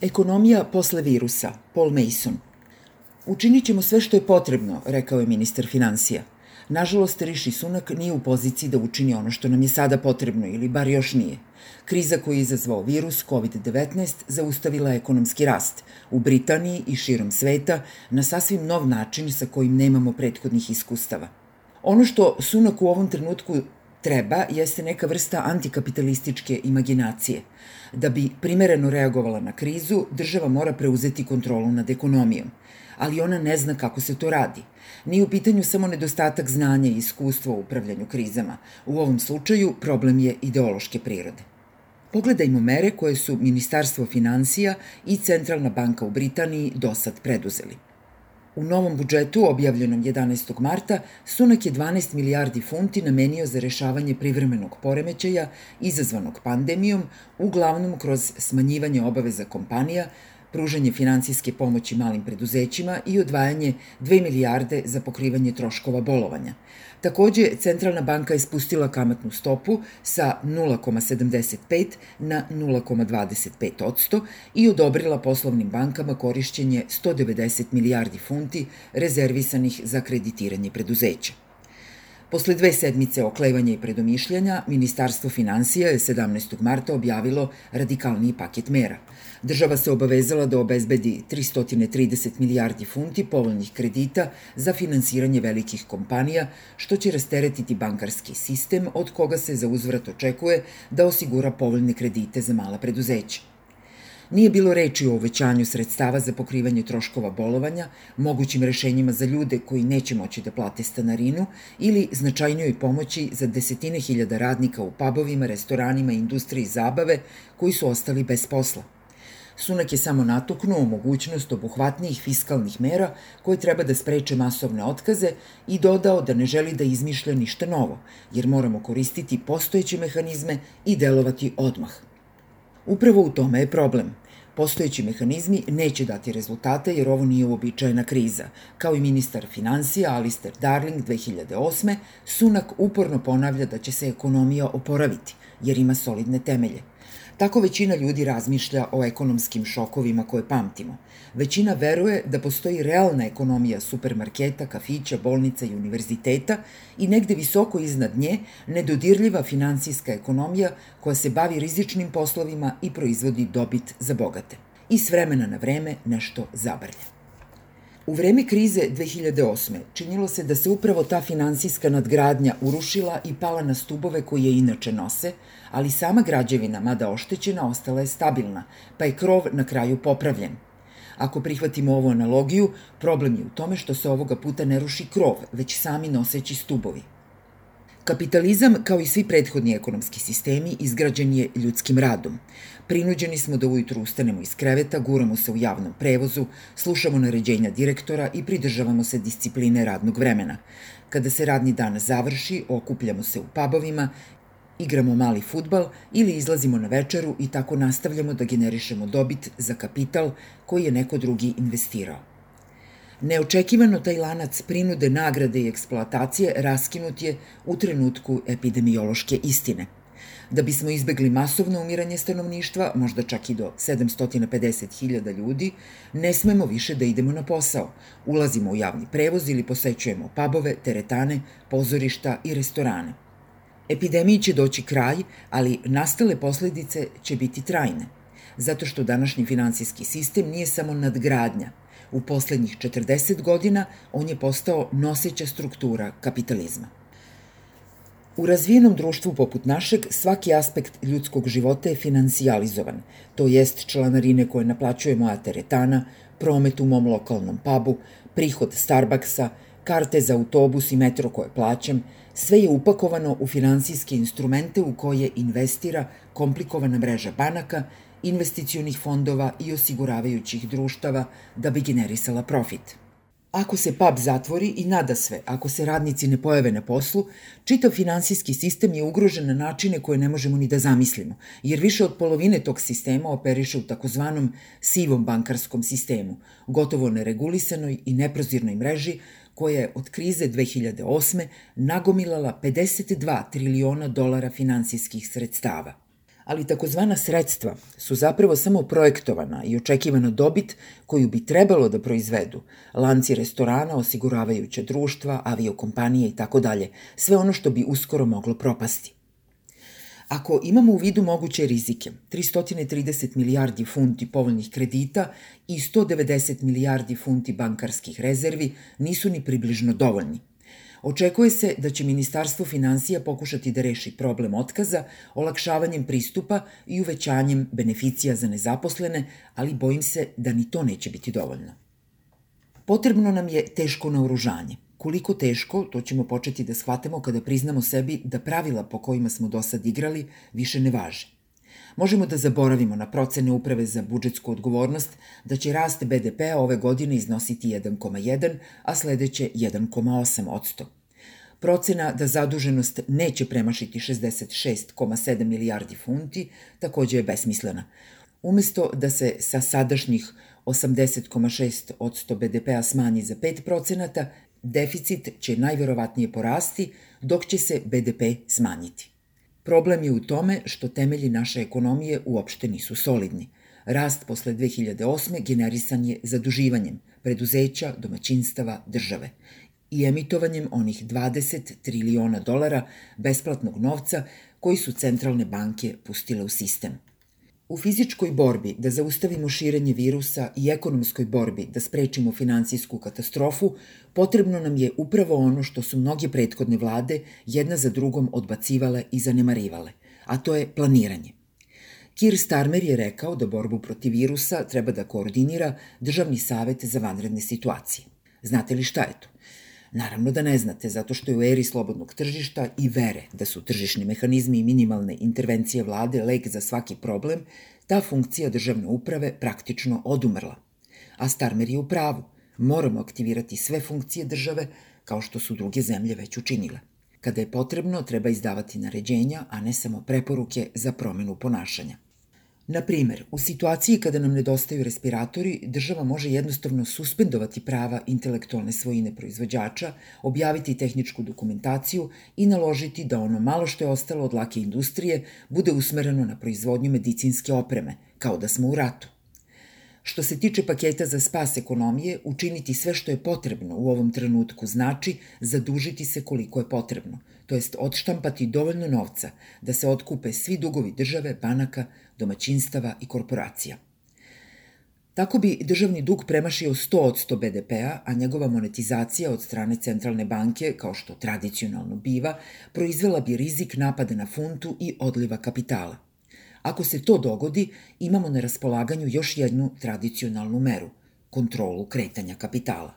Ekonomija posle virusa, Paul Mason. Učinit ćemo sve što je potrebno, rekao je ministar financija. Nažalost, Riši Sunak nije u poziciji da učini ono što nam je sada potrebno, ili bar još nije. Kriza koju je izazvao virus COVID-19 zaustavila je ekonomski rast u Britaniji i širom sveta na sasvim nov način sa kojim nemamo prethodnih iskustava. Ono što Sunak u ovom trenutku treba jeste neka vrsta antikapitalističke imaginacije. Da bi primereno reagovala na krizu, država mora preuzeti kontrolu nad ekonomijom. Ali ona ne zna kako se to radi. Nije u pitanju samo nedostatak znanja i iskustva u upravljanju krizama. U ovom slučaju problem je ideološke prirode. Pogledajmo mere koje su Ministarstvo financija i Centralna banka u Britaniji do sad preduzeli. U novom budžetu, objavljenom 11. marta, Sunak je 12 milijardi funti namenio za rešavanje privremenog poremećaja izazvanog pandemijom, uglavnom kroz smanjivanje obaveza kompanija, pružanje financijske pomoći malim preduzećima i odvajanje 2 milijarde za pokrivanje troškova bolovanja. Takođe, Centralna banka je spustila kamatnu stopu sa 0,75 na 0,25 i odobrila poslovnim bankama korišćenje 190 milijardi funti rezervisanih za kreditiranje preduzeća. Posle dve sedmice oklevanja i predomišljanja, Ministarstvo financija je 17. marta objavilo radikalniji paket mera. Država se obavezala da obezbedi 330 milijardi funti povoljnih kredita za finansiranje velikih kompanija, što će rasteretiti bankarski sistem od koga se za uzvrat očekuje da osigura povoljne kredite za mala preduzeća. Nije bilo reči o uvećanju sredstava za pokrivanje troškova bolovanja, mogućim rešenjima za ljude koji neće moći da plate stanarinu ili značajnjoj pomoći za desetine hiljada radnika u pubovima, restoranima i industriji zabave koji su ostali bez posla. Sunak je samo natuknuo mogućnost obuhvatnijih fiskalnih mera koje treba da spreče masovne otkaze i dodao da ne želi da izmišlja ništa novo, jer moramo koristiti postojeće mehanizme i delovati odmah. Upravo u tome je problem. Postojeći mehanizmi neće dati rezultate jer ovo nije uobičajena kriza. Kao i ministar financija Alistair Darling 2008. Sunak uporno ponavlja da će se ekonomija oporaviti, jer ima solidne temelje. Tako većina ljudi razmišlja o ekonomskim šokovima koje pamtimo. Većina veruje da postoji realna ekonomija supermarketa, kafića, bolnica i univerziteta i negde visoko iznad nje nedodirljiva finansijska ekonomija koja se bavi rizičnim poslovima i proizvodi dobit za bogate. I s vremena na vreme nešto zabrlja. U vreme krize 2008. činilo se da se upravo ta finansijska nadgradnja urušila i pala na stubove koje je inače nose, ali sama građevina, mada oštećena, ostala je stabilna, pa je krov na kraju popravljen. Ako prihvatimo ovu analogiju, problem je u tome što se ovoga puta ne ruši krov, već sami noseći stubovi. Kapitalizam, kao i svi prethodni ekonomski sistemi, izgrađen je ljudskim radom. Prinuđeni smo da ujutru ustanemo iz kreveta, guramo se u javnom prevozu, slušamo naređenja direktora i pridržavamo se discipline radnog vremena. Kada se radni dan završi, okupljamo se u pubovima, igramo mali futbal ili izlazimo na večeru i tako nastavljamo da generišemo dobit za kapital koji je neko drugi investirao. Neočekivano taj lanac prinude, nagrade i eksploatacije raskinut je u trenutku epidemiološke istine. Da bismo izbegli masovno umiranje stanovništva, možda čak i do 750.000 ljudi, ne smemo više da idemo na posao. Ulazimo u javni prevoz ili posećujemo pubove, teretane, pozorišta i restorane. Epidemiji će doći kraj, ali nastale posledice će biti trajne, zato što današnji finansijski sistem nije samo nadgradnja – U poslednjih 40 godina on je postao noseća struktura kapitalizma. U razvijenom društvu poput našeg svaki aspekt ljudskog života je financijalizovan, to jest članarine koje naplaćuje moja teretana, promet u mom lokalnom pubu, prihod Starbucksa, karte za autobus i metro koje plaćam, sve je upakovano u finansijske instrumente u koje investira komplikovana mreža banaka investicionih fondova i osiguravajućih društava da bi generisala profit. Ako se pub zatvori i nada sve, ako se radnici ne pojave na poslu, čitav finansijski sistem je ugrožen na načine koje ne možemo ni da zamislimo, jer više od polovine tog sistema operiše u takozvanom sivom bankarskom sistemu, gotovo neregulisanoj i neprozirnoj mreži koja je od krize 2008. nagomilala 52 triliona dolara finansijskih sredstava – ali takozvana sredstva su zapravo samo projektovana i očekivana dobit koju bi trebalo da proizvedu lanci restorana, osiguravajuće društva, aviokompanije i tako dalje, sve ono što bi uskoro moglo propasti. Ako imamo u vidu moguće rizike, 330 milijardi funti povoljnih kredita i 190 milijardi funti bankarskih rezervi nisu ni približno dovoljni – Očekuje se da će Ministarstvo financija pokušati da reši problem otkaza olakšavanjem pristupa i uvećanjem beneficija za nezaposlene, ali bojim se da ni to neće biti dovoljno. Potrebno nam je teško naoružanje. Koliko teško, to ćemo početi da shvatamo kada priznamo sebi da pravila po kojima smo do sad igrali više ne važe. Možemo da zaboravimo na procene Uprave za budžetsku odgovornost da će rast BDP-a ove godine iznositi 1,1, a sledeće 1,8 odsto. Procena da zaduženost neće premašiti 66,7 milijardi funti takođe je besmislena. Umesto da se sa sadašnjih 80,6 od 100 BDP-a smanji za 5 procenata, deficit će najverovatnije porasti, dok će se BDP smanjiti. Problem je u tome što temelji naše ekonomije uopšte nisu solidni. Rast posle 2008. generisan je zaduživanjem preduzeća, domaćinstava, države i emitovanjem onih 20 triliona dolara besplatnog novca koji su centralne banke pustile u sistem. U fizičkoj borbi da zaustavimo širenje virusa i ekonomskoj borbi da sprečimo finansijsku katastrofu, potrebno nam je upravo ono što su mnoge prethodne vlade jedna za drugom odbacivale i zanemarivale, a to je planiranje. Kir Starmer je rekao da borbu protiv virusa treba da koordinira Državni savet za vanredne situacije. Znate li šta je to? Naravno da ne znate, zato što je u eri slobodnog tržišta i vere da su tržišni mehanizmi i minimalne intervencije vlade lek za svaki problem, ta funkcija državne uprave praktično odumrla. A Starmer je u pravu. Moramo aktivirati sve funkcije države kao što su druge zemlje već učinile. Kada je potrebno, treba izdavati naređenja, a ne samo preporuke za promenu ponašanja. Na primer, u situaciji kada nam nedostaju respiratori, država može jednostavno suspendovati prava intelektualne svojine proizvođača, objaviti tehničku dokumentaciju i naložiti da ono malo što je ostalo od lake industrije bude usmereno na proizvodnju medicinske opreme, kao da smo u ratu. Što se tiče paketa za spas ekonomije, učiniti sve što je potrebno u ovom trenutku znači zadužiti se koliko je potrebno, to jest odštampati dovoljno novca da se otkupe svi dugovi države, banaka, domaćinstava i korporacija. Tako bi državni dug premašio 100 od 100 BDP-a, a njegova monetizacija od strane centralne banke, kao što tradicionalno biva, proizvela bi rizik napada na funtu i odliva kapitala. Ako se to dogodi, imamo na raspolaganju još jednu tradicionalnu meru – kontrolu kretanja kapitala.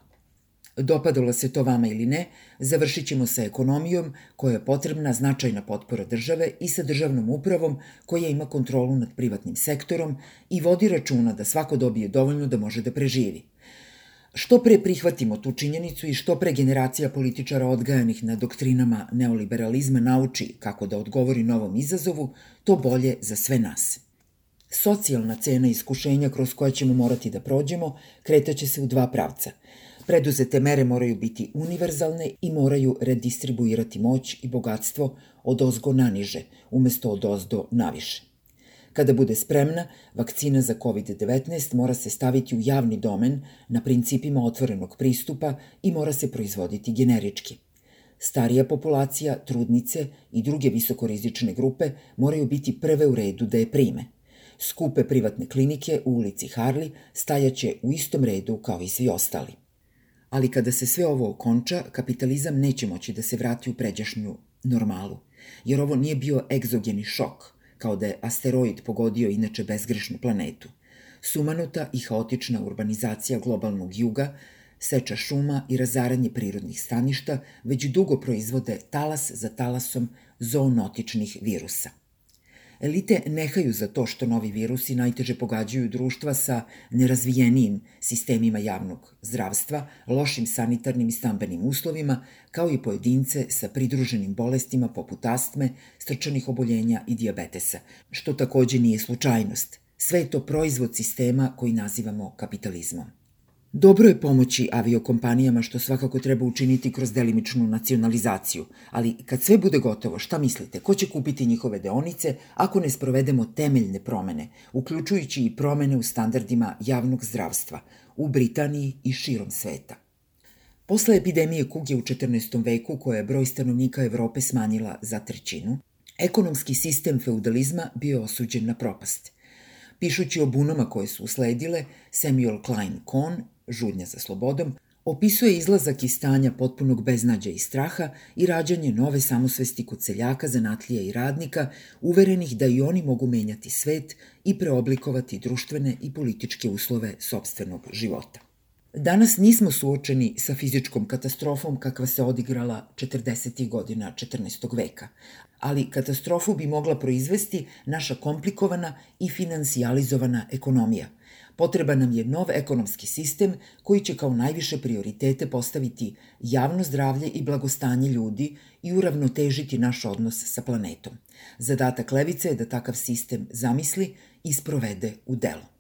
Dopadalo se to vama ili ne, završit ćemo sa ekonomijom koja je potrebna značajna potpora države i sa državnom upravom koja ima kontrolu nad privatnim sektorom i vodi računa da svako dobije dovoljno da može da preživi. Što pre prihvatimo tu činjenicu i što pre generacija političara odgajanih na doktrinama neoliberalizma nauči kako da odgovori novom izazovu, to bolje za sve nas. Socijalna cena iskušenja kroz koja ćemo morati da prođemo kretaće se u dva pravca – Preduzete mere moraju biti univerzalne i moraju redistribuirati moć i bogatstvo od ozgo naniže, umesto od ozdo naviše. Kada bude spremna, vakcina za COVID-19 mora se staviti u javni domen na principima otvorenog pristupa i mora se proizvoditi generički. Starija populacija, trudnice i druge visokorizične grupe moraju biti prve u redu da je prime. Skupe privatne klinike u ulici Harli stajaće u istom redu kao i svi ostali ali kada se sve ovo okonča, kapitalizam neće moći da se vrati u pređašnju normalu, jer ovo nije bio egzogeni šok, kao da je asteroid pogodio inače bezgrešnu planetu. Sumanuta i haotična urbanizacija globalnog juga, seča šuma i razaranje prirodnih staništa već dugo proizvode talas za talasom zoonotičnih virusa. Elite nehaju za to što novi virusi najteže pogađaju društva sa nerazvijenijim sistemima javnog zdravstva, lošim sanitarnim i stambenim uslovima, kao i pojedince sa pridruženim bolestima poput astme, strčanih oboljenja i diabetesa, što takođe nije slučajnost. Sve je to proizvod sistema koji nazivamo kapitalizmom. Dobro je pomoći aviokompanijama što svakako treba učiniti kroz delimičnu nacionalizaciju, ali kad sve bude gotovo, šta mislite, ko će kupiti njihove deonice ako ne sprovedemo temeljne promene, uključujući i promene u standardima javnog zdravstva u Britaniji i širom sveta? Posle epidemije kuge u 14. veku, koja je broj stanovnika Evrope smanjila za trećinu, ekonomski sistem feudalizma bio osuđen na propast. Pišući o bunama koje su usledile, Samuel Klein Kohn žudnja za slobodom, opisuje izlazak iz stanja potpunog beznađa i straha i rađanje nove samosvesti kod seljaka, zanatlija i radnika, uverenih da i oni mogu menjati svet i preoblikovati društvene i političke uslove sobstvenog života. Danas nismo suočeni sa fizičkom katastrofom kakva se odigrala 40. godina 14. veka, ali katastrofu bi mogla proizvesti naša komplikovana i financijalizovana ekonomija – Potreba nam je nov ekonomski sistem koji će kao najviše prioritete postaviti javno zdravlje i blagostanje ljudi i uravnotežiti naš odnos sa planetom. Zadatak Levice je da takav sistem zamisli i sprovede u delo.